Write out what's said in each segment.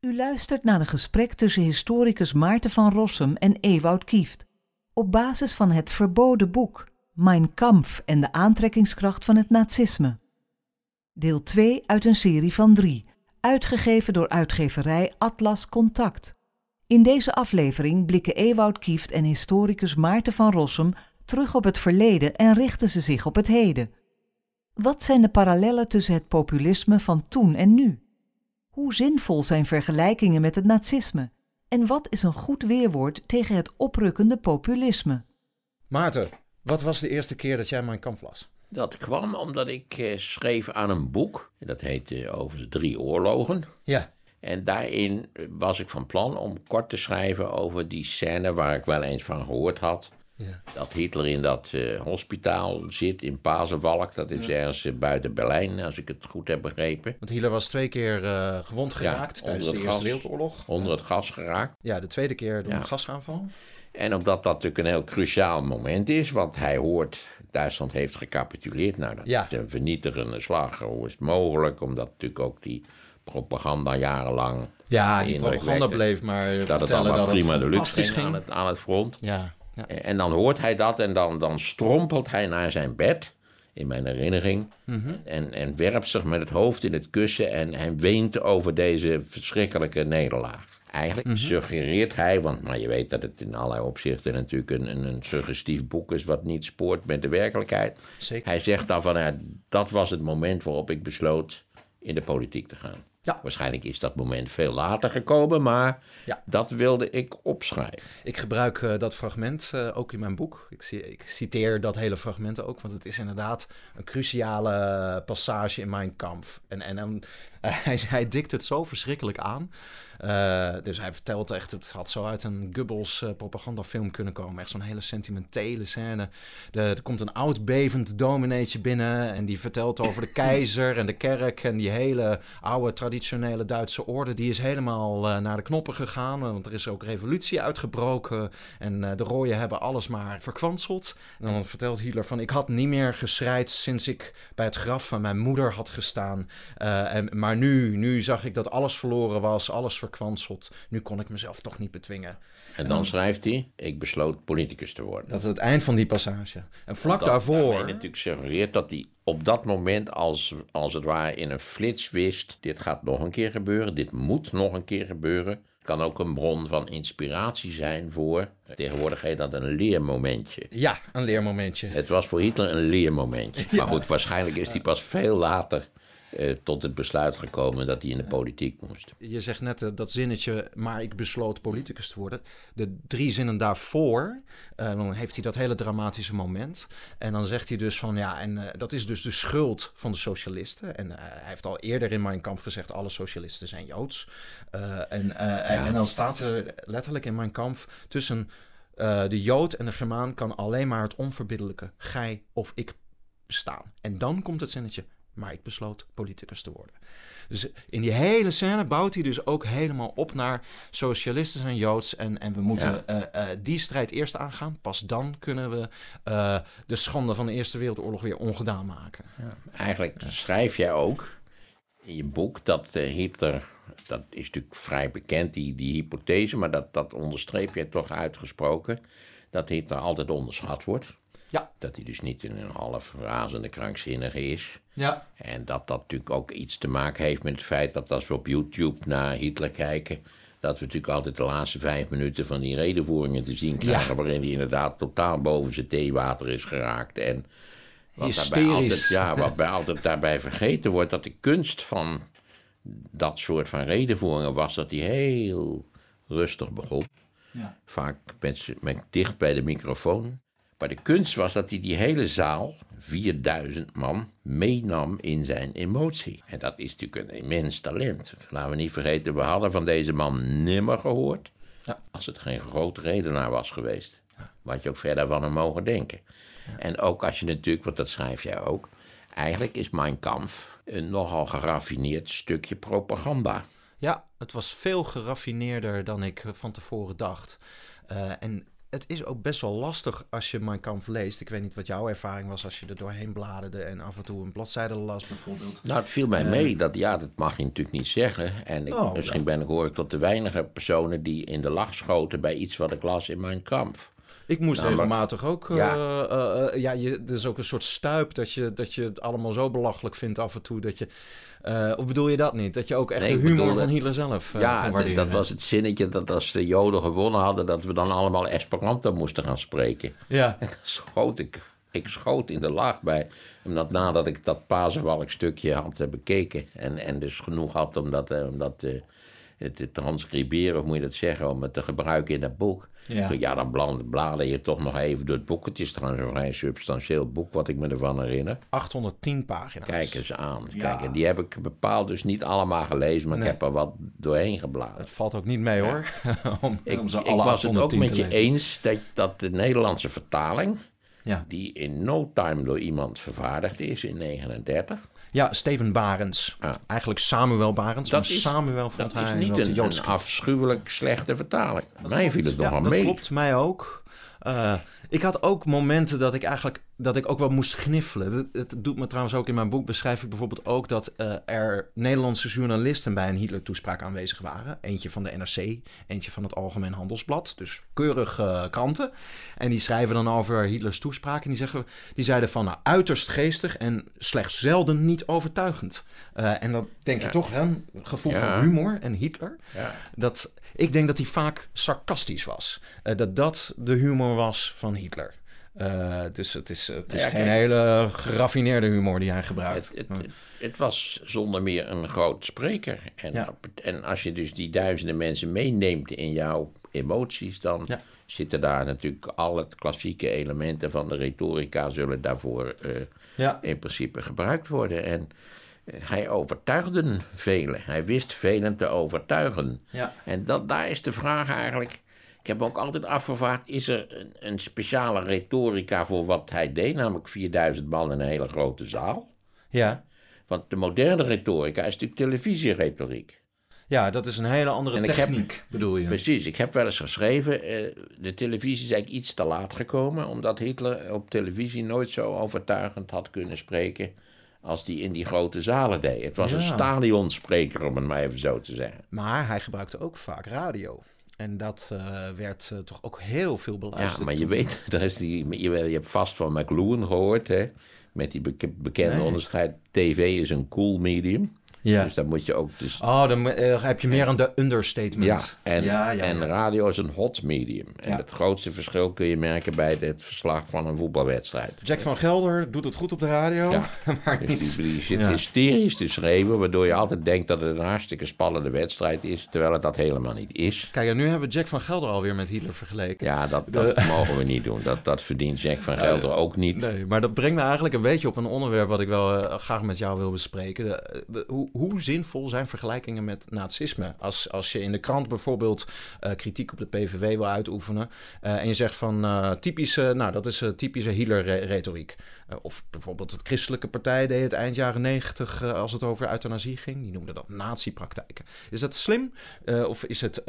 U luistert naar een gesprek tussen historicus Maarten van Rossum en Ewout Kieft. Op basis van het verboden boek Mein Kampf en de aantrekkingskracht van het nazisme. Deel 2 uit een serie van drie, uitgegeven door uitgeverij Atlas Contact. In deze aflevering blikken Ewout Kieft en historicus Maarten van Rossum terug op het verleden en richten ze zich op het heden. Wat zijn de parallellen tussen het populisme van toen en nu? Hoe zinvol zijn vergelijkingen met het nazisme? En wat is een goed weerwoord tegen het oprukkende populisme? Maarten, wat was de eerste keer dat jij mijn kamp las? Dat kwam omdat ik eh, schreef aan een boek. Dat heette eh, Over de Drie Oorlogen. Ja. En daarin was ik van plan om kort te schrijven over die scène waar ik wel eens van gehoord had. Ja. Dat Hitler in dat uh, hospitaal zit in Pazenwalk. Dat is ergens uh, buiten Berlijn, als ik het goed heb begrepen. Want Hitler was twee keer uh, gewond geraakt Ja, tijdens de Eerste gas. Wereldoorlog. Onder het gas geraakt. Ja, de tweede keer door een gasaanval. En omdat dat natuurlijk een heel cruciaal moment is, want hij hoort, Duitsland heeft gecapituleerd. Nou, dat is een vernietigende slag. Hoe is het mogelijk? Omdat natuurlijk ook die propaganda jarenlang. Ja, die propaganda bleef maar Dat het allemaal dat het prima de fantastisch ging ging. aan het, aan het front. Ja, ja. En dan hoort hij dat en dan, dan strompelt hij naar zijn bed, in mijn herinnering, Mhm. en, en werpt zich met het hoofd in het kussen en hij weent over deze verschrikkelijke nederlaag. Eigenlijk Mhm. suggereert hij, want maar je weet dat het in allerlei opzichten natuurlijk een, een, een suggestief boek is wat niet spoort met de werkelijkheid. Zeker. Hij zegt dan van, ja, dat was het moment waarop ik besloot in de politiek te gaan. Ja. Waarschijnlijk is dat moment veel later gekomen, maar Ja. dat wilde ik opschrijven. Ik gebruik eh, dat fragment eh, ook in mijn boek. Ik, ik citeer dat hele fragment ook, want het is inderdaad een cruciale passage in mijn kamp. En, en dan, hij, hij dikt het zo verschrikkelijk aan. Eh, dus hij vertelt echt, het had zo uit een Goebbels eh, propagandafilm kunnen komen. Echt zo'n hele sentimentele scène. De, er komt een oud bevend domineetje binnen en die vertelt over de keizer en de kerk en die hele oude traditionele Duitse orde. Die is helemaal eh, naar de knoppen gegaan, want er is ook revolutie uitgebroken en eh, de rooien hebben alles maar verkwanseld. En dan vertelt Hitler van, ik had niet meer geschreid sinds ik bij het graf van mijn moeder had gestaan. Eh, en, maar nu, nu zag ik dat alles verloren was, alles verkwanseld. Nu kon ik mezelf toch niet bedwingen. En dan schrijft hij: Ik besloot politicus te worden. Dat is het eind van die passage. En vlak Dat daarvoor... daarmee natuurlijk suggereert dat hij op dat moment, als, als het ware in een flits wist: dit gaat nog een keer gebeuren, dit moet nog een keer gebeuren. Kan ook een bron van inspiratie zijn voor, tegenwoordig heet dat een leermomentje. Ja, een leermomentje. Het was voor Hitler een leermomentje. Maar goed, waarschijnlijk is hij pas veel later eh, tot het besluit gekomen dat hij in de politiek moest. Je zegt net eh, dat zinnetje, maar ik besloot politicus te worden. De drie zinnen daarvoor, eh, dan heeft hij dat hele dramatische moment. En dan zegt hij dus van, ja, en dat is dus de schuld van de socialisten. En hij heeft al eerder in Mein Kampf gezegd, alle socialisten zijn Joods. En, en, dan staat er letterlijk in Mein Kampf tussen... de Jood en de Germaan kan alleen maar het onverbiddelijke, gij of ik, bestaan. En dan komt het zinnetje, maar ik besloot politicus te worden. Dus in die hele scène bouwt hij dus ook helemaal op naar socialisten zijn Joods. En, en we moeten Ja. eh, eh, die strijd eerst aangaan. Pas dan kunnen we eh, de schande van de Eerste Wereldoorlog weer ongedaan maken. Eigenlijk schrijf jij ook in je boek dat Hitler, dat is natuurlijk vrij bekend, die, die hypothese, maar dat, dat onderstreep jij toch uitgesproken, dat Hitler altijd onderschat wordt. Ja. Dat hij dus niet een half razende krankzinnige is. Ja. En dat dat natuurlijk ook iets te maken heeft met het feit dat als we op YouTube naar Hitler kijken, dat we natuurlijk altijd de laatste vijf minuten van die redenvoeringen te zien krijgen, waarin hij inderdaad totaal boven zijn theewater is geraakt. En wat daarbij Hysterisch. altijd, ja, wat bij altijd daarbij vergeten wordt, dat de kunst van dat soort van redenvoeringen was dat hij heel rustig begon. Ja. Vaak met dicht bij de microfoon. Maar de kunst was dat hij die hele zaal, 4000 man, meenam in zijn emotie. En dat is natuurlijk een immens talent. Laten we niet vergeten, we hadden van deze man nimmer gehoord. Ja. Als het geen grote redenaar was geweest. Wat je ook verder van hem mogen denken. En ook als je natuurlijk, want dat schrijf jij ook. Eigenlijk is Mein Kampf een nogal geraffineerd stukje propaganda. Ja, het was veel geraffineerder dan ik van tevoren dacht. Eh, en het is ook best wel lastig als je Mein Kampf leest. Ik weet niet wat jouw ervaring was als je er doorheen bladerde en af en toe een bladzijde las bijvoorbeeld. Nou, het viel mij mee. Dat, ja, dat mag je natuurlijk niet zeggen. En ik, Oh, misschien ben ik, hoor ik tot de weinige personen die in de lach schoten bij iets wat ik las in Mein Kampf. Ik moest Nou, maar- regelmatig ook. eh, Ja. eh, eh, ja, je, er is ook een soort stuip dat je, dat je het allemaal zo belachelijk vindt af en toe. Dat je, eh, of bedoel je dat niet? Dat je ook echt Nee, de humor bedoelde- van Hitler zelf eh, ja, dat was het zinnetje dat als de Joden gewonnen hadden, dat we dan allemaal Esperanto moesten gaan spreken. Ja, En dan schoot ik, ik schoot in de lach bij. Omdat nadat ik dat Pazenwalk stukje had eh, bekeken. En, en dus genoeg had om dat, eh, om dat eh, te transcriberen, of moet je dat zeggen, om het te gebruiken in dat boek. Ja. Dan bla- blader je toch nog even door het boek. Het is trouwens een vrij substantieel boek, wat ik me ervan herinner. 810 pagina's. Kijk eens aan. Ja. Kijk, en die heb ik bepaald dus niet allemaal gelezen, maar Nee. ik heb er wat doorheen gebladerd. Het valt ook niet mee hoor. om, Ik, om ze ik alle was het ook 810 met je lezen. eens dat, dat de Nederlandse vertaling, Ja. die in no time door iemand vervaardigd is in 39. Ja, Steven Barends. Ah. Eigenlijk Samuel Barends. Dat is- Samuel vond Dat is niet een, een afschuwelijk slechte vertaling. Mij viel het Ja, nogal dat mee. klopt, mij ook. Eh, ik had ook momenten dat ik eigenlijk dat ik ook wel moest gniffelen. Het, het doet me trouwens ook in mijn boek beschrijf ik bijvoorbeeld ook dat eh, er Nederlandse journalisten bij een Hitler-toespraak aanwezig waren. Eentje van de NRC, eentje van het Algemeen Handelsblad. Dus keurig eh, kranten. En die schrijven dan over Hitlers toespraak. En die, zeggen, die zeiden van nou, uiterst geestig en slechts zelden niet overtuigend. Eh, en dat denk je toch, hè? Een gevoel Ja. van humor en Hitler. Ja. Dat, ik denk dat hij vaak sarcastisch was. Dat dat de humor was van Hitler. Eh, dus het is, het is Ja, geen kijk. hele geraffineerde humor die hij gebruikt. Het, het, was zonder meer een groot spreker. En, Ja. en als je dus die duizenden mensen meeneemt in jouw emoties, dan Ja. zitten daar natuurlijk al het klassieke elementen van de retorica zullen daarvoor eh, in principe gebruikt worden. En eh, hij overtuigde velen. Hij wist velen te overtuigen. Ja. En dat, daar is de vraag eigenlijk. Ik heb me ook altijd afgevraagd: is er een, een speciale retorica voor wat hij deed? Namelijk 4000 man in een hele grote zaal. Ja. Want de moderne retorica is natuurlijk televisieretoriek. ja, dat is een hele andere En ik heb- techniek, bedoel je? Precies, ik heb wel eens geschreven: eh, de televisie is eigenlijk iets te laat gekomen, omdat Hitler op televisie nooit zo overtuigend had kunnen spreken. als die in die grote zalen deed. Het was een Ja. stadionspreker, om het maar even zo te zeggen. Maar hij gebruikte ook vaak radio. En dat eh, werd eh, toch ook heel veel beluisterd. Ja, maar je weet, er is die, je, je hebt vast van McLuhan gehoord, hè? Met die beke- bekende Nee. onderscheid. TV is een cool medium. Ja. Dus dan moet je ook. Dus, Oh, dan eh, heb je meer aan de understatement. ja, en, ja, ja, en radio is een hot medium. En het grootste verschil kun je merken bij het verslag van een voetbalwedstrijd. Jack van Gelder doet het goed op de radio, Ja. maar Dus niet... die, die zit hysterisch te schreeuwen, waardoor je altijd denkt dat het een hartstikke spannende wedstrijd is, terwijl het dat helemaal niet is. Kijk, en nu hebben we Jack van Gelder alweer met Hitler vergeleken. Ja, dat, dat mogen we niet doen. Dat, dat verdient Jack van Gelder ook niet. Nee, maar dat brengt me eigenlijk een beetje op een onderwerp wat ik wel eh, graag met jou wil bespreken. De- de- hoe, hoe zinvol zijn vergelijkingen met nazisme? Als, als je in de krant bijvoorbeeld eh, kritiek op de PVV wil uitoefenen eh, en je zegt van eh, typische, nou dat is typische Hitler-retoriek. Of bijvoorbeeld het Christelijke Partij deed het eind jaren negentig als het over euthanasie ging. Die noemden dat nazi-praktijken. Is dat slim? Of is het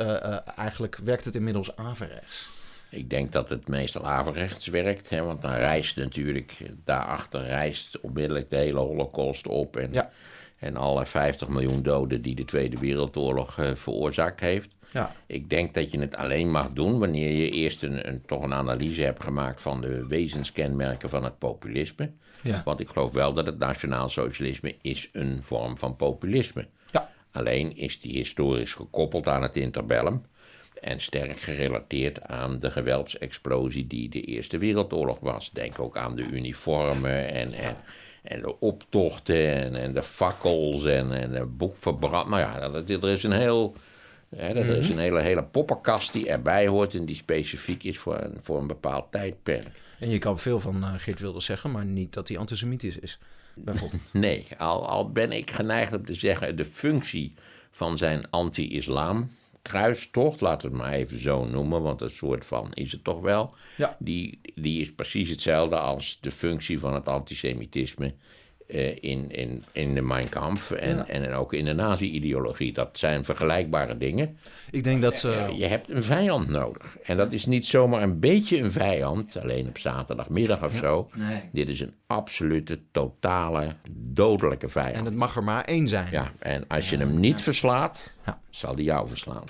eigenlijk, werkt het inmiddels averechts? Ik denk dat het meestal averechts werkt, hè, want dan rijst natuurlijk, daarachter rijst onmiddellijk de hele holocaust op. En, Ja. En alle 50 miljoen doden die de Tweede Wereldoorlog eh, veroorzaakt heeft. Ja. Ik denk dat je het alleen mag doen wanneer je eerst een, een, toch een analyse hebt gemaakt van de wezenskenmerken van het populisme. Ja. Want ik geloof wel dat het nationaal socialisme is een vorm van populisme. Ja. Alleen is die historisch gekoppeld aan het interbellum en sterk gerelateerd aan de geweldsexplosie die de Eerste Wereldoorlog was. Denk ook aan de uniformen en, en, en de optochten en, en de fakkels en, en de boekverbrand. Nou ja, dat, er is een heel... Hè, dat is een hele, hele poppenkast die erbij hoort en die specifiek is voor een, voor een bepaald tijdperk. En je kan veel van eh, Geert Wilders zeggen, maar niet dat hij antisemitisch is. Bijvoorbeeld. Nee, al, al ben ik geneigd om te zeggen, de functie van zijn anti-islam kruistocht, laten we het maar even zo noemen, want een soort van is het toch wel, Ja. die, die is precies hetzelfde als de functie van het antisemitisme in, in, in de Mein Kampf en, en ook in de nazi-ideologie. Dat zijn vergelijkbare dingen. Ik denk dat ze... Eh, je hebt een vijand nodig. En dat is niet zomaar een beetje een vijand, alleen op zaterdagmiddag of zo. nee. Dit is een absolute, totale, dodelijke vijand. En het mag er maar één zijn. Ja, en als je hem niet verslaat, Ja. zal hij jou verslaan.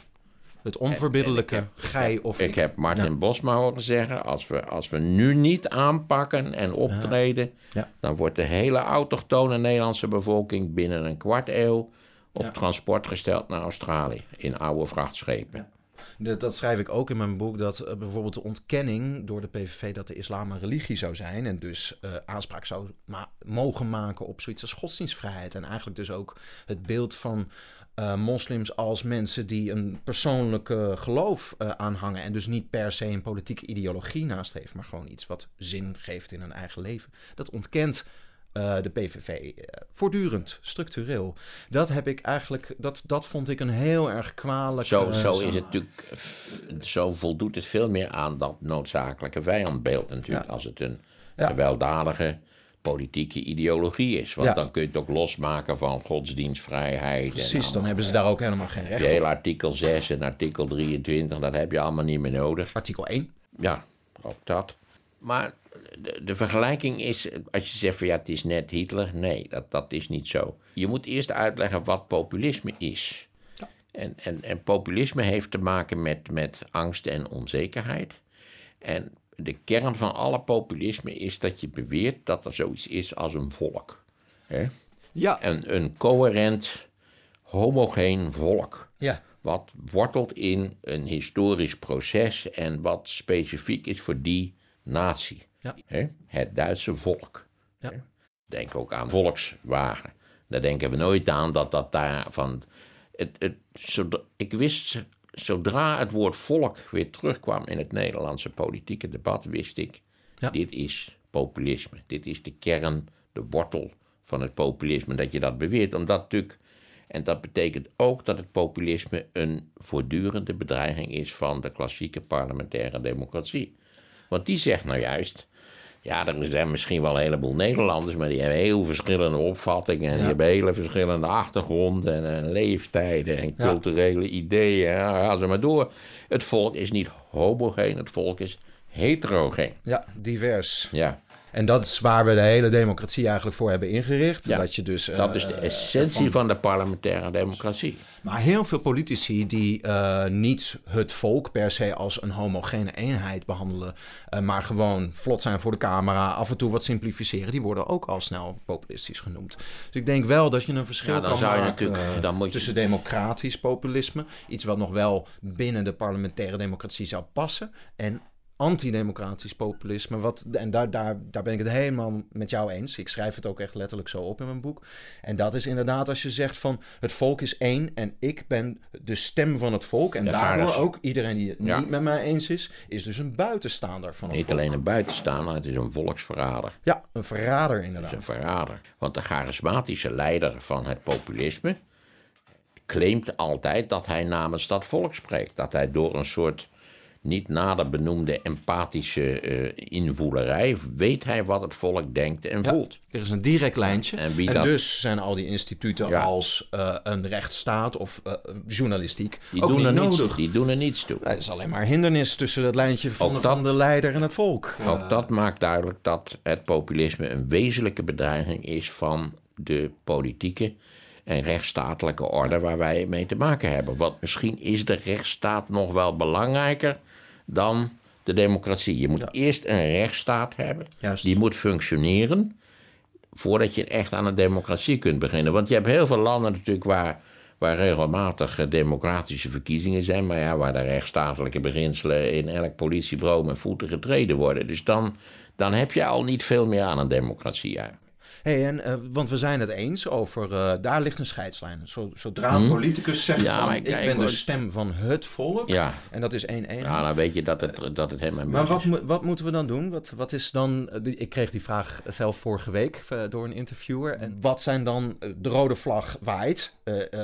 Het onverbiddelijke, gij of ik. Ik heb Martin Bosma horen zeggen, als we, als we nu niet aanpakken en optreden, Ja. dan wordt de hele autochtone Nederlandse bevolking binnen een kwart eeuw op transport gesteld naar Australië in oude vrachtschepen. Dat, schrijf ik ook in mijn boek, dat eh, bijvoorbeeld de ontkenning door de PVV dat de islam een religie zou zijn en dus eh, aanspraak zou ma- mogen maken op zoiets als godsdienstvrijheid. En eigenlijk dus ook het beeld van eh, moslims als mensen die een persoonlijke geloof eh, aanhangen en dus niet per se een politieke ideologie naast heeft, maar gewoon iets wat zin geeft in hun eigen leven. Dat ontkent eh, de PVV voortdurend, structureel. Dat heb ik eigenlijk, dat, dat vond ik een heel erg kwalijk. Zo, zo is het natuurlijk, zo voldoet het veel meer aan dat noodzakelijke vijandbeeld natuurlijk, Ja. als het een Ja. gewelddadige politieke ideologie is. Want Ja. dan kun je het ook losmaken van godsdienstvrijheid. en Precies, dan hebben ze daar ook helemaal geen recht op. hele artikel 6 en artikel 23, dat heb je allemaal niet meer nodig. Artikel 1. Ja, ook dat. Maar de, de vergelijking is, als je zegt van ja, het is net Hitler. Nee, dat, dat is niet zo. Je moet eerst uitleggen wat populisme is. En, en, en populisme heeft te maken met, met angst en onzekerheid. En de kern van alle populisme is dat je beweert dat er zoiets is als een volk. Hè? Ja. Een, een coherent, homogeen volk Ja. wat wortelt in een historisch proces en wat specifiek is voor die natie. Ja. Hè? Het Duitse volk. Ja. Denk ook aan Volkswagen. Daar denken we nooit aan dat dat daar van. Het, het, ik wist, zodra het woord volk weer terugkwam in het Nederlandse politieke debat, wist ik: Ja. dit is populisme. Dit is de kern, de wortel van het populisme. Dat je dat beweert, omdat natuurlijk. En dat betekent ook dat het populisme een voortdurende bedreiging is van de klassieke parlementaire democratie. Want die zegt nou juist. Ja, er zijn misschien wel een heleboel Nederlanders, maar die hebben heel verschillende opvattingen. En die hebben hele verschillende achtergronden en, en leeftijden en culturele ideeën. Ja, ga ze maar door. Het volk is niet homogeen, het volk is heterogeen. Ja, divers. Ja, En dat is waar we de hele democratie eigenlijk voor hebben ingericht. Ja, Dat je dus, eh, dat is de essentie van de parlementaire democratie. Maar heel veel politici die eh, niet het volk per se als een homogene eenheid behandelen, eh, maar gewoon vlot zijn voor de camera, af en toe wat simplificeren, die worden ook al snel populistisch genoemd. Dus ik denk wel dat je een verschil Ja, dan kan zou maken natuurlijk- eh, dan moet je- tussen democratisch populisme, iets wat nog wel binnen de parlementaire democratie zou passen, en antidemocratisch populisme. Wat, en daar, daar, daar ben ik het helemaal met jou eens. Ik schrijf het ook echt letterlijk zo op in mijn boek. En dat is inderdaad als je zegt van het volk is één en ik ben de stem van het volk. En Ja, daardoor dus- ook iedereen die het Ja. niet met mij eens is, is dus een buitenstaander van het Niet volk. alleen een buitenstaander, het is een volksverrader. Ja, een verrader Het is inderdaad. een verrader. Want de charismatische leider van het populisme claimt altijd dat hij namens dat volk spreekt. Dat hij door een soort niet nader benoemde empathische eh, invoelerij weet hij wat het volk denkt en Ja, voelt. er is een direct lijntje. En En, wie dat- dus zijn al die instituten Ja. als eh, een rechtsstaat of eh, journalistiek Die, ook doen niet er nodig. niets, die doen er niets toe. Het is alleen maar hindernis tussen dat lijntje van, dat- van de leider en het volk. Ook dat maakt duidelijk dat het populisme een wezenlijke bedreiging is van de politieke en rechtsstatelijke orde waar wij mee te maken hebben. Want misschien is de rechtsstaat nog wel belangrijker dan de democratie. Je moet eerst een rechtsstaat hebben, Juist. die moet functioneren voordat je echt aan een democratie kunt beginnen. Want je hebt heel veel landen natuurlijk waar, waar regelmatig eh, democratische verkiezingen zijn, maar ja, waar de rechtsstatelijke beginselen in elk politiebureau met voeten getreden worden. Dus dan, dan heb je al niet veel meer aan een democratie eigenlijk. Hey, en, eh, want we zijn het eens over, eh, daar ligt een scheidslijn. Zo, zodra een politicus zegt Mhm. Ja, van, ik ben de stem van het volk, Ja. en dat is één eenheid. Ja, dan weet je dat het, dat het helemaal Maar wat, mo- wat moeten we dan doen? Wat, wat is dan. eh, Ik kreeg die vraag zelf vorige week door een interviewer. En wat zijn dan de rode vlag waait?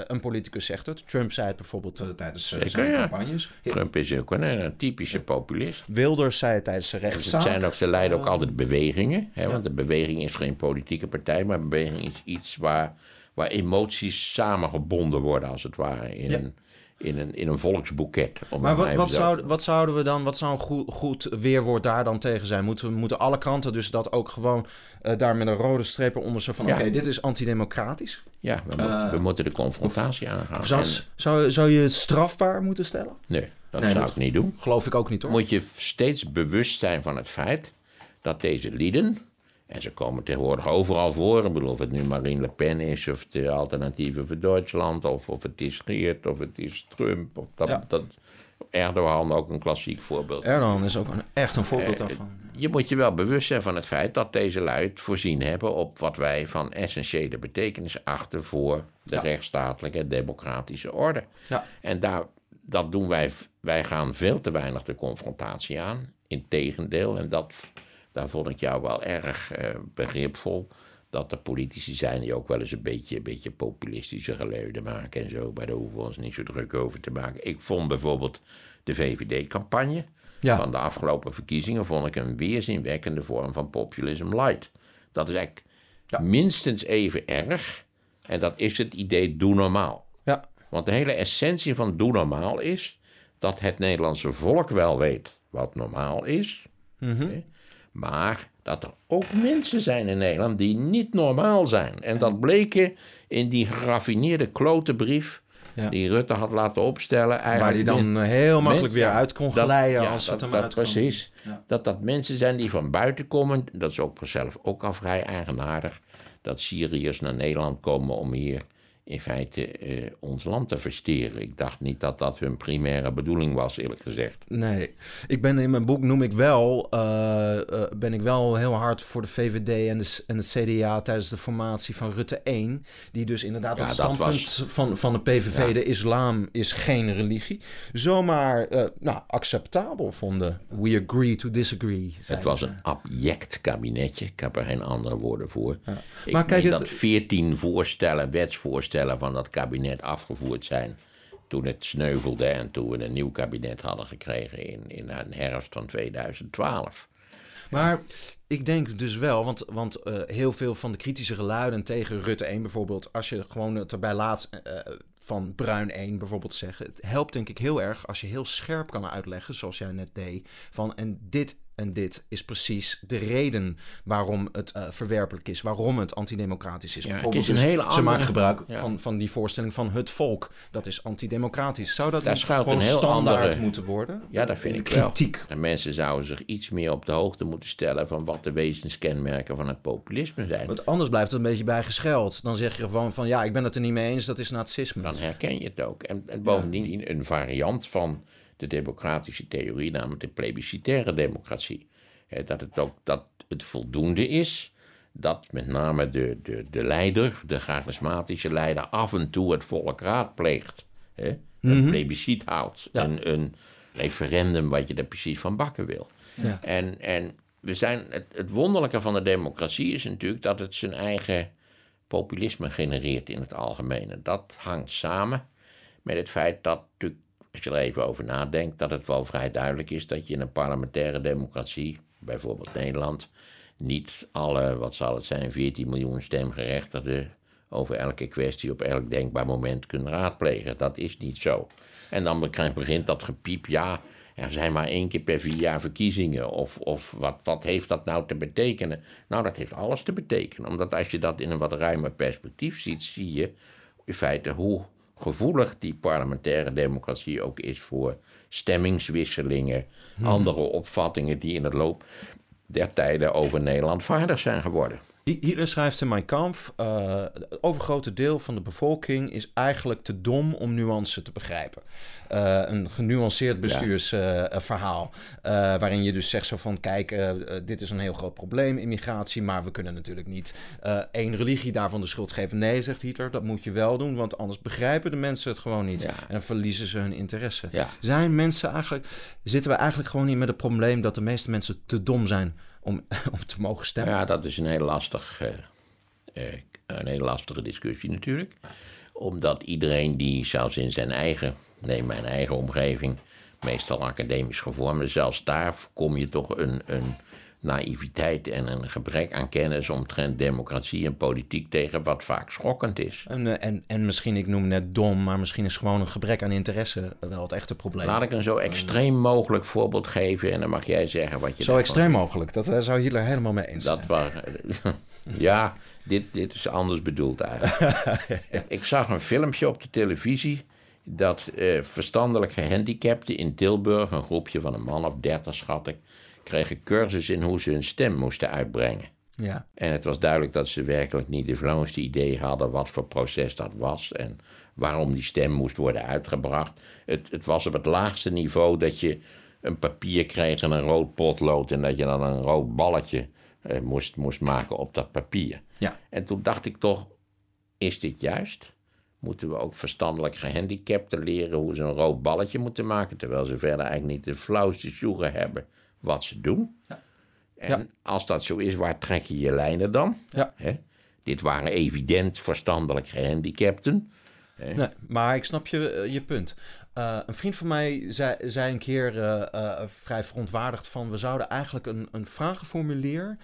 Een politicus zegt het. Trump zei het bijvoorbeeld tijdens zijn campagnes. Trump is ook een, eh, typische populist. Wilders zei het tijdens de Ze, rechtszaak. zijn ook, ze leiden ook altijd bewegingen. Hè, want de beweging is geen politieke politieke partij, maar beweging is iets waar, waar emoties samengebonden worden, als het ware, in, Ja. een, in, een, in een volksboeket. om Maar wat, wat, zo- zou, wat zouden we dan, wat zou een goed, goed weerwoord daar dan tegen zijn? Moeten, moeten alle kranten dus dat ook gewoon eh, daar met een rode streep onder zo van: Ja. oké, dit is antidemocratisch? Ja, we, moeten, we moeten de confrontatie aangaan. Eh, Of zou, En- zou, zou je het strafbaar moeten stellen? nee, dat Nee, zou dat- ik niet doen. Geloof ik ook niet hoor. moet je steeds bewust zijn van het feit dat deze lieden, en ze komen tegenwoordig overal voor, ik bedoel of het nu Marine Le Pen is, of de Alternatieven voor Duitsland, of, of het is Geert, of het is Trump, of dat, Ja. dat Erdogan ook een klassiek voorbeeld. Erdogan is ook een, echt een voorbeeld Eh, daarvan. Je moet je wel bewust zijn van het feit dat deze lui het voorzien hebben op wat wij van essentiële betekenis achten voor de Ja. rechtsstatelijke en democratische orde. Ja. En daar, dat doen wij, wij gaan veel te weinig de confrontatie aan. Integendeel, en dat, daar vond ik jou wel erg eh, begripvol. Dat er politici zijn die ook wel eens een beetje, een beetje populistische geluiden maken en zo. Maar daar hoeven we ons niet zo druk over te maken. Ik vond bijvoorbeeld de VVD-campagne Ja. van de afgelopen verkiezingen vond ik een weerzinwekkende vorm van populism light. Dat is eigenlijk Ja. minstens even erg. En dat is het idee doe normaal. Ja, Want de hele essentie van doe normaal is dat het Nederlandse volk wel weet wat normaal is. hè, Maar dat er ook mensen zijn in Nederland die niet normaal zijn. En dat bleken in die geraffineerde klote brief Ja. die Rutte had laten opstellen. waar die dan heel makkelijk weer uit kon dat- glijden ja, als dat, het hem dat uitkwam. Precies. Ja. Dat dat mensen zijn die van buiten komen. Dat is ook zelf ook al vrij eigenaardig. Dat Syriërs naar Nederland komen om hier in feite eh, ons land te versteren. Ik dacht niet dat dat hun primaire bedoeling was, eerlijk gezegd. Nee, ik ben in mijn boek noem ik wel, eh, eh, ben ik wel heel hard voor de VVD en, de, en het CDA tijdens de formatie van Rutte 1. Die dus inderdaad Ja, het standpunt was- van, van de PVV, Ja. de islam is geen religie, zomaar nou, acceptabel vonden. We agree to disagree. Het was ze. een abject kabinetje. Ik heb er geen andere woorden voor. Ik Maar kijk, meen het- dat veertien voorstellen, wetsvoorstellen van dat kabinet afgevoerd zijn. Toen het sneuvelde en toen we een nieuw kabinet hadden gekregen in, in de herfst van 2012. Maar ik denk dus wel, want, want eh, heel veel van de kritische geluiden tegen Rutte 1 bijvoorbeeld, als je gewoon het erbij laat eh, van Bruin 1 bijvoorbeeld zeggen, het helpt denk ik heel erg als je heel scherp kan uitleggen, zoals jij net deed, van en dit en dit is precies de reden waarom het eh, verwerpelijk is, waarom het antidemocratisch is. Ja, bijvoorbeeld het is een dus, hele ze maken andere- gebruik ja. van, van die voorstelling van het volk, dat is antidemocratisch. Zou dat Daar niet gewoon een heel standaard andere- moeten worden? Ja, dat vind ik wel. kritiek. En mensen zouden zich iets meer op de hoogte moeten stellen van wat de wezenskenmerken van het populisme zijn. Want anders blijft het een beetje bijgescheld. Dan zeg je gewoon van ja, ik ben het er niet mee eens, dat is nazisme. Dan herken je het ook. En, en bovendien een variant van de democratische theorie, namelijk de plebiscitaire democratie. Dat het ook dat het voldoende is dat met name de, de, de leider, de charismatische leider, af en toe het volk raadpleegt. Hè, een plebiscit houdt. Ja. Een, een referendum wat je er precies van bakken wil. Ja. En, en we zijn, het, het wonderlijke van de democratie is natuurlijk dat het zijn eigen populisme genereert in het algemeen. En dat hangt samen met het feit dat, natuurlijk, als je er even over nadenkt, dat het wel vrij duidelijk is dat je in een parlementaire democratie, bijvoorbeeld Nederland, niet alle, wat zal het zijn, 14 miljoen stemgerechtigden over elke kwestie op elk denkbaar moment kunt raadplegen. Dat is niet zo. En dan begint- dat gepiep, ja, er zijn maar één keer per vier jaar verkiezingen. Of, of wat, wat heeft dat nou te betekenen? Nou, dat heeft alles te betekenen. Omdat als je dat in een wat ruimer perspectief ziet, zie je in feite hoe gevoelig die parlementaire democratie ook is voor stemmingswisselingen, andere opvattingen die in het loop der tijden over Nederland vaardig zijn geworden. Hi- Hitler schrijft in Mein Kampf: eh, het overgrote deel van de bevolking is eigenlijk te dom om nuance te begrijpen. Eh, een genuanceerd bestuursverhaal. waarin je dus zegt zo van: kijk, eh, eh, dit is een heel groot probleem, immigratie, maar we kunnen natuurlijk niet eh, één religie daarvan de schuld geven. Nee, zegt Hitler, dat moet je wel doen, want anders begrijpen de mensen het gewoon niet Ja. en verliezen ze hun interesse. Ja. Zijn mensen eigenlijk, zitten we eigenlijk gewoon niet met het probleem dat de meeste mensen te dom zijn om, om te mogen stemmen? Ja, dat is een heel lastig, eh, eh, een hele lastige discussie natuurlijk. Omdat iedereen die zelfs in zijn eigen, neem mijn eigen omgeving, meestal academisch gevormd, zelfs daar kom je toch een, een naïviteit en een gebrek aan kennis omtrent democratie en politiek tegen wat vaak schokkend is. En, eh, en, en misschien, ik noem net dom, maar misschien is gewoon een gebrek aan interesse wel het echte probleem. Laat ik een zo extreem mogelijk voorbeeld geven en dan mag jij zeggen wat je Zo extreem mogelijk, dat uh, zou Hitler helemaal mee eens dat zijn. Ja, dit, dit is anders bedoeld eigenlijk. ik zag een filmpje op de televisie dat uh, verstandelijk gehandicapten in Tilburg, een groepje van een man of dertig schat ik, kregen cursus in hoe ze hun stem moesten uitbrengen. Ja. En het was duidelijk dat ze werkelijk niet de flauwste idee hadden wat voor proces dat was en waarom die stem moest worden uitgebracht. Het, het was op het laagste niveau dat je een papier kreeg en een rood potlood en dat je dan een rood balletje uh, moest, moest maken op dat papier. Ja. En toen dacht ik toch, is dit juist? Moeten we ook verstandelijk gehandicapten leren hoe ze een rood balletje moeten maken, terwijl ze verder eigenlijk niet de flauwste sjoegen hebben wat ze doen? Ja. En Ja. als dat zo is, waar trek je je lijnen dan? Ja. Hè? Dit waren evident verstandelijk gehandicapten. Nee, maar ik snap je, eh, je punt. Uh, een vriend van mij zei, zei een keer uh, uh, vrij verontwaardigd van... we zouden eigenlijk een, een vragenformulier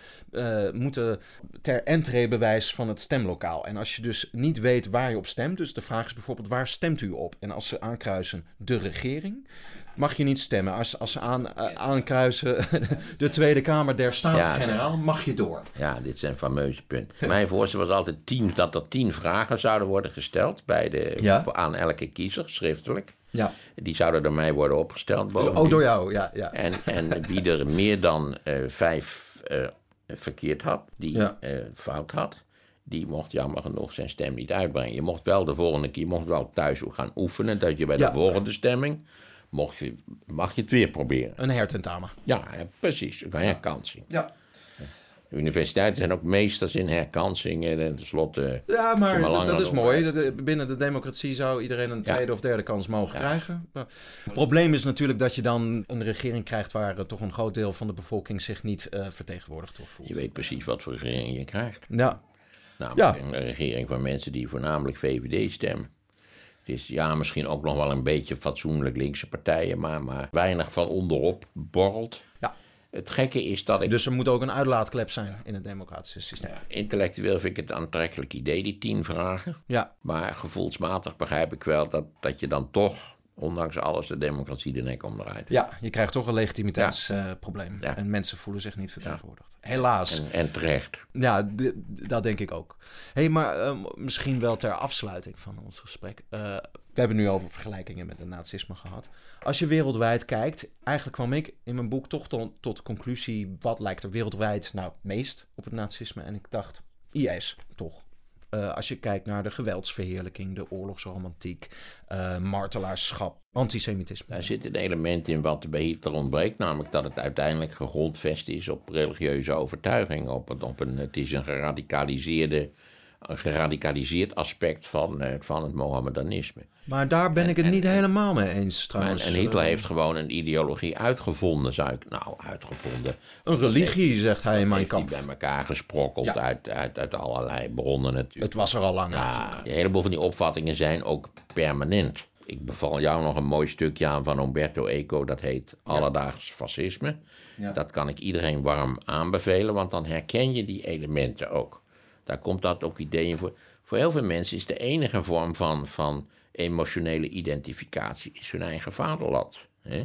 moeten ter entreebewijs van het stemlokaal. En als je dus niet weet waar je op stemt... dus de vraag is bijvoorbeeld waar stemt u op? En als ze aankruisen de regering... mag je niet stemmen. Als, als ze aan, aankruisen de Tweede Kamer der Staten-Generaal... mag je door. Ja, dit zijn fameuze punten. Mijn voorstel was altijd tien, dat er tien vragen zouden worden gesteld... Bij de, Ja. aan elke kiezer, schriftelijk. Ja. Die zouden door mij worden opgesteld. Oh, door jou, ja. ja. En, en wie er meer dan uh, vijf uh, verkeerd had, die Ja. uh, fout had, die mocht jammer genoeg zijn stem niet uitbrengen. Je mocht wel de volgende keer, je mocht wel thuis gaan oefenen, dat je bij Ja. de volgende stemming, mocht je, mag je het weer proberen. Een hertentamen. Ja, ja, precies, een herkansing. Ja. De universiteiten zijn ook meesters in herkansingen en tenslotte... Ja, maar maar dat, is mooi. De- Binnen de democratie zou iedereen een Ja. tweede of derde kans mogen krijgen. Maar Het probleem is natuurlijk dat je dan een regering krijgt waar eh, toch een groot deel van de bevolking zich niet eh, vertegenwoordigd of voelt. Je weet precies wat voor regering je krijgt. Ja, Namelijk Ja. een regering van mensen die voornamelijk VVD stemmen. Het is ja, misschien ook nog wel een beetje fatsoenlijk linkse partijen, maar, maar weinig van onderop borrelt. Ja. Het gekke is dat ik. dus er moet ook een uitlaatklep zijn in het democratische systeem. Intellectueel vind ik het een aantrekkelijk idee, die tien vragen. Ja, Maar gevoelsmatig begrijp ik wel dat, dat je dan toch, ondanks alles, de democratie de nek omdraait. ja je krijgt toch een legitimiteitsprobleem. Ja. En mensen voelen zich niet vertegenwoordigd. Helaas. En, en terecht. Ja, dat denk ik ook. hey, maar eh, misschien wel ter afsluiting van ons gesprek. Eh, we hebben nu over vergelijkingen met het nazisme gehad. Als je wereldwijd kijkt, eigenlijk kwam ik in mijn boek toch tot, tot de conclusie... wat lijkt er wereldwijd nou meest op het nazisme? En ik dacht, IS, toch. Eh, als je kijkt naar de geweldsverheerlijking, de oorlogsromantiek, eh, martelaarschap, antisemitisme. Daar zit een element in wat bij Hitler ontbreekt, namelijk dat het uiteindelijk gegrondvest is op religieuze overtuiging. Op, op een, het is een geradicaliseerde, een geradicaliseerd aspect van, eh, van het Mohammedanisme. Maar daar ben ik het niet helemaal mee eens En, trouwens. en Hitler Eh, heeft gewoon een ideologie uitgevonden, zou ik, nou uitgevonden. Een religie, zegt hij in mijn kamp. bij elkaar gesprokkeld Ja. uit, uit, uit allerlei bronnen natuurlijk. Het was er al lang Ja, een heleboel van die opvattingen zijn ook permanent. Ik beval jou nog een mooi stukje aan van Umberto Eco, dat heet Alledaags Fascisme. Ja. Dat kan ik iedereen warm aanbevelen, want dan herken je die elementen ook. Daar komt dat ook ideeën voor. Voor heel veel mensen is de enige vorm van, van emotionele identificatie is hun eigen vaderland. Hè?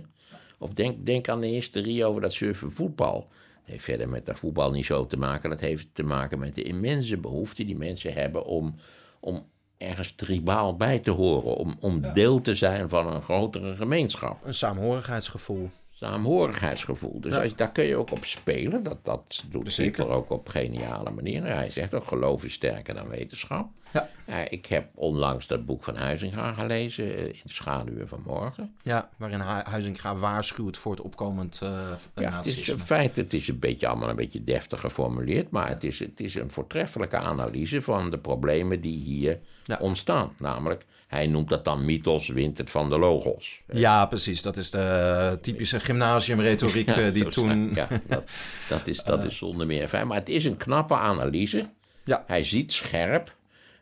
Of denk, denk aan de hysterie over dat surfen voetbal. Dat heeft verder met dat voetbal niet zo te maken. Dat heeft te maken met de immense behoefte die mensen hebben om, om ergens tribaal bij te horen. Om, om deel te zijn van een grotere gemeenschap. Een saamhorigheidsgevoel. Saamhorigheidsgevoel. Dus als, daar kun je ook op spelen. Dat, dat doet Zeker. Hitler ook op geniale manier. Hij zegt ook geloof is sterker dan wetenschap. Ja. Ik heb onlangs dat boek van Huizinga gelezen, eh, In de schaduwen van morgen. Ja, waarin Hu- Huizinga waarschuwt voor het opkomend eh Ja, het is nazisme. een feit, het is een beetje allemaal een beetje deftig geformuleerd, maar het is, het is een voortreffelijke analyse van de problemen die hier Ja. ontstaan. Namelijk, hij noemt dat dan mythos wint het van de logos. Ja, precies. Dat is de typische gymnasiumretoriek eh, die toen... Ja, dat, dat, is, dat is zonder meer fijn. Maar het is een knappe analyse. Ja. Hij ziet scherp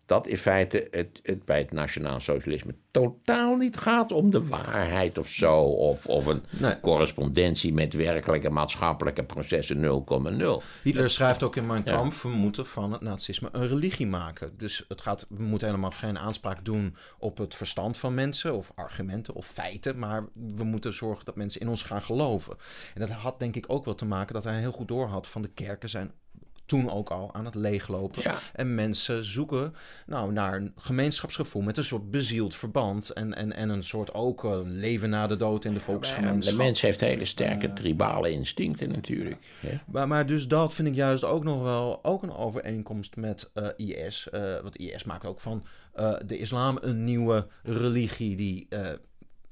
dat in feite het, het bij het nationaal socialisme totaal niet gaat om de waarheid of zo. Of, of een Nee. correspondentie met werkelijke maatschappelijke processen 0,0. Hitler schrijft ook in Mijn Kampf, we moeten van het nazisme een religie maken. Dus het gaat, we moeten helemaal geen aanspraak doen op het verstand van mensen, of argumenten of feiten, maar we moeten zorgen dat mensen in ons gaan geloven. En dat had denk ik ook wel te maken dat hij heel goed doorhad van de kerken zijn toen ook al aan het leeglopen. Ja. En mensen zoeken nou, naar een gemeenschapsgevoel met een soort bezield verband en, en, en een soort ook eh, leven na de dood in de volksgemeenschap. De mens heeft hele sterke tribale instincten natuurlijk. Maar, maar dus dat vind ik juist ook nog wel ook een overeenkomst met eh, IS. Eh want IS maakt ook van de islam een nieuwe religie die...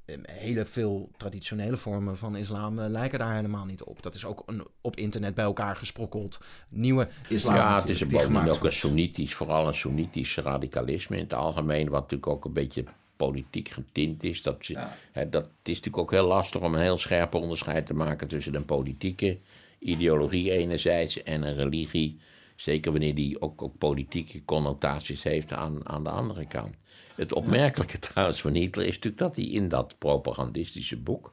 eh, hele veel traditionele vormen van islam eh, lijken daar helemaal niet op. Dat is ook een, op internet bij elkaar gesprokkeld. Nieuwe islam. ja, het is een bovendien ook een sunnitisch, vooral een sunnitisch radicalisme in het algemeen, wat natuurlijk ook een beetje politiek getint is. Dat, hè, dat het is natuurlijk ook heel lastig om een heel scherp onderscheid te maken tussen een politieke ideologie enerzijds en een religie, zeker wanneer die ook, ook politieke connotaties heeft aan, aan de andere kant. Het opmerkelijke trouwens van Hitler is natuurlijk dat hij in dat propagandistische boek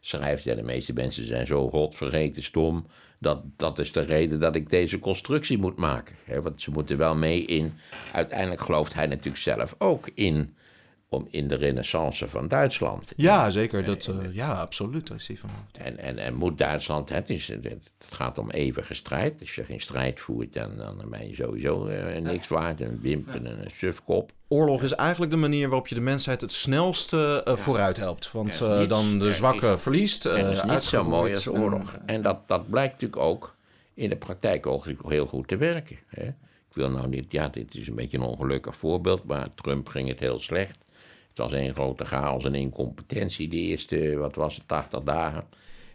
schrijft, ja, de meeste mensen zijn zo rotvergeten stom, dat, dat is de reden dat ik deze constructie moet maken. Hè, want ze moeten wel mee in, uiteindelijk gelooft hij natuurlijk zelf ook in, om in de renaissance van Duitsland. Ja, zeker. Dat, eh, ja, absoluut. Daar is van. En, en, en moet Duitsland, het, is, het, gaat om eeuwige strijd. Als je geen strijd voert, dan, dan ben je sowieso eh, niks waard. Een wimpen en een sufkop. Oorlog is eigenlijk de manier waarop je de mensheid het snelste eh, vooruit helpt. Want niets- dan de zwakke is- verliest. En dat is niet zo mooi als oorlog. En dat, dat blijkt natuurlijk ook in de praktijk ook heel goed te werken. Hè? Ik wil nou niet, ja, dit is een beetje een ongelukkig voorbeeld, maar Trump ging het heel slecht. Was een grote chaos en incompetentie de eerste, wat was het, 80 dagen.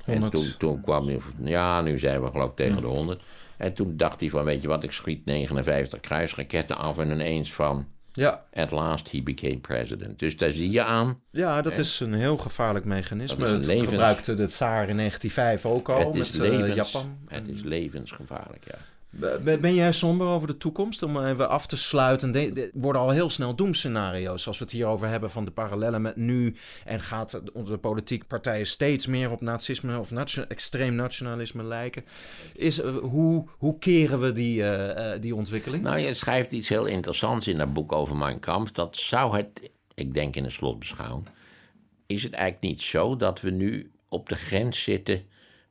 En 100. toen, toen kwam hij, ja, nu zijn we geloof ik tegen de 100. En toen dacht hij van, weet je wat, ik schiet 59 kruisraketten af en ineens van, Ja, at last he became president. Dus daar zie je aan, ja, dat is een heel gevaarlijk mechanisme. Dat levens- gebruikte de tsaar in 1905 ook al het is, met eh, levens, Japan. het is levensgevaarlijk, ja. Ben jij somber over de toekomst? Om even af te sluiten. De- worden al heel snel doemscenario's. Als we het hier over hebben van de parallellen met nu. En gaat de politieke partijen steeds meer op nazisme of extreem nationalisme lijken. Is, eh, hoe, hoe keren we die, eh, eh, die ontwikkeling? Nou, je schrijft iets heel interessants in dat boek over Mein Kampf. Dat zou het, ik denk in de slotbeschouwing, is het eigenlijk niet zo dat we nu op de grens zitten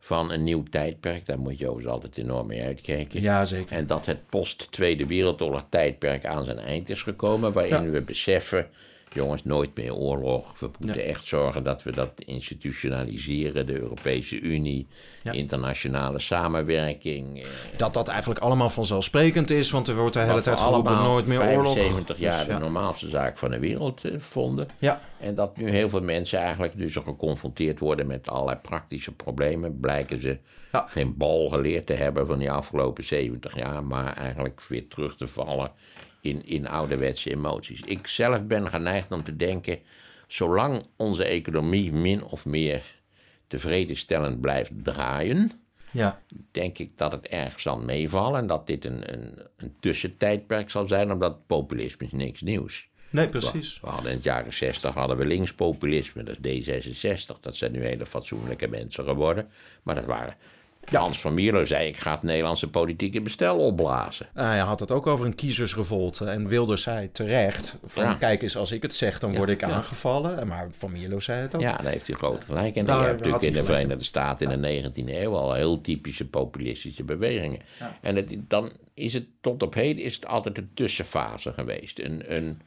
van een nieuw tijdperk. Daar moet je overigens altijd enorm mee uitkijken. ja, zeker. En dat het post-Tweede Wereldoorlog tijdperk aan zijn eind is gekomen, waarin Ja. we beseffen, jongens, nooit meer oorlog. We moeten echt zorgen dat we dat institutionaliseren, de Europese Unie, Ja. internationale samenwerking. eh, Dat dat eigenlijk allemaal vanzelfsprekend is. Want er wordt de hele tijd geroepen nooit meer oorlog. 75 jaar Dus de normaalste zaak van de wereld eh, vonden. Ja, En dat nu heel veel mensen eigenlijk dus geconfronteerd worden met allerlei praktische problemen. Blijken ze Ja. geen bal geleerd te hebben van die afgelopen 70 jaar, maar eigenlijk weer terug te vallen in, in ouderwetse emoties. Ik zelf ben geneigd om te denken, zolang onze economie min of meer tevredenstellend blijft draaien, ja. denk ik dat het erg zal meevallen en dat dit een, een, een tussentijdperk zal zijn, omdat populisme is niks nieuws. Nee, precies. We hadden in het jaren 60 hadden we linkspopulisme, dat is D66. Dat zijn nu hele fatsoenlijke mensen geworden. Maar dat waren... Hans van Mierlo zei, ik ga het Nederlandse politieke bestel opblazen. Nou, hij had het ook over een kiezersrevolte. En Wilders zei terecht: van Ja. kijk eens, als ik het zeg, dan word ik ja. aangevallen. Maar Van Mierlo zei het ook. Ja, daar heeft hij groot gelijk. En je hebt natuurlijk in de gelijk. Verenigde Staten in de 19e eeuw al heel typische populistische bewegingen. En het, dan is het tot op heden is het altijd een tussenfase geweest. Een, een,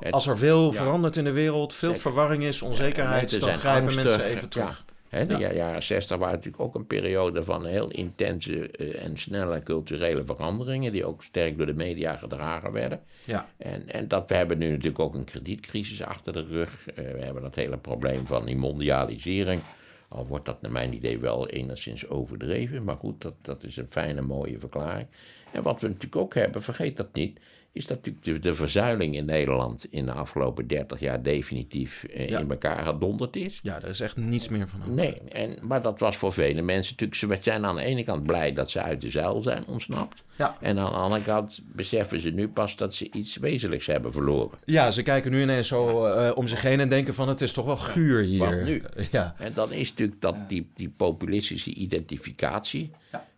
het- Als er veel verandert in de wereld, veel verwarring is, onzekerheid, dan grijpen mensen even terug. De ja- jaren 60 waren natuurlijk ook een periode van heel intense eh, en snelle culturele veranderingen, die ook sterk door de media gedragen werden. Ja. En, en dat we hebben nu natuurlijk ook een kredietcrisis achter de rug. Eh, we hebben dat hele probleem van die mondialisering. Al wordt dat naar mijn idee wel enigszins overdreven. Maar goed, dat, dat is een fijne, mooie verklaring. En wat we natuurlijk ook hebben, vergeet dat niet, is dat natuurlijk de, de verzuiling in Nederland in de afgelopen 30 jaar definitief eh, Ja. in elkaar gedonderd is. Ja, er is echt niets meer van over. Nee, en, maar dat was voor vele mensen natuurlijk. Ze zijn aan de ene kant blij dat ze uit de zuil zijn ontsnapt. Ja. En aan de andere kant beseffen ze nu pas dat ze iets wezenlijks hebben verloren. Ja, ze kijken nu ineens zo eh, om zich heen en denken van het is toch wel guur hier. Wat nu? Ja. En dan is natuurlijk dat die, die populistische identificatie.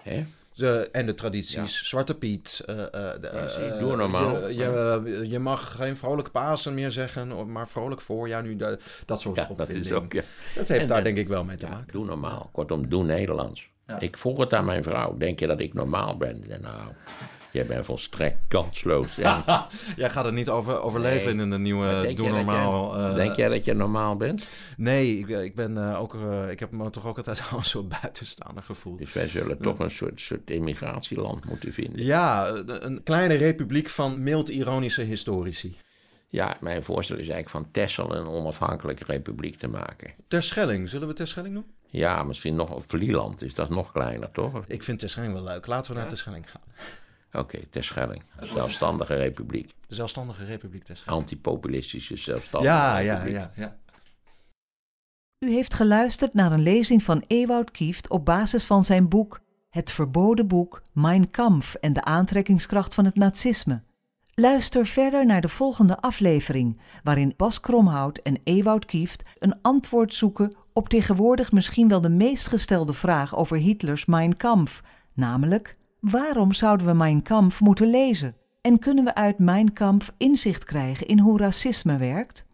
Hè? De, en de tradities, Zwarte Piet. eh, eh, de, eh, doe normaal. Je, je, je mag geen vrolijk Pasen meer zeggen, maar vrolijk voorjaar nu. De, dat soort Ja, dat is ook. Ja. Dat heeft En, daar denk ik wel mee te maken. doe normaal. Kortom, doe Nederlands. Ik vroeg het aan mijn vrouw. Denk je dat ik normaal ben? Nou, jij bent volstrekt kansloos. En, Jij gaat het niet over, overleven Nee. in de nieuwe Doe Normaal. jij, eh, denk jij dat je normaal bent? Nee, ik, ik ben eh, ook, eh, ik heb me toch ook altijd al een soort buitenstaander gevoeld. Dus wij zullen toch een soort, soort immigratieland moeten vinden. Ja, een kleine republiek van mild-ironische historici. Ja, mijn voorstel is eigenlijk van Texel een onafhankelijke republiek te maken. Terschelling, zullen we Terschelling doen? Ja, misschien nog Vlieland is dat nog kleiner, toch? Ik vind Terschelling wel leuk. Laten we naar Terschelling gaan. Oké, Terschelling. Zelfstandige republiek. De zelfstandige republiek Terschelling. Antipopulistische zelfstandige Ja, ja, republiek. ja, ja. U heeft geluisterd naar een lezing van Ewout Kieft op basis van zijn boek Het verboden boek Mein Kampf en de aantrekkingskracht van het nazisme. Luister verder naar de volgende aflevering, waarin Bas Kromhout en Ewout Kieft een antwoord zoeken op tegenwoordig misschien wel de meest gestelde vraag over Hitlers Mein Kampf, namelijk waarom zouden we Mein Kampf moeten lezen? En kunnen we uit Mein Kampf inzicht krijgen in hoe racisme werkt?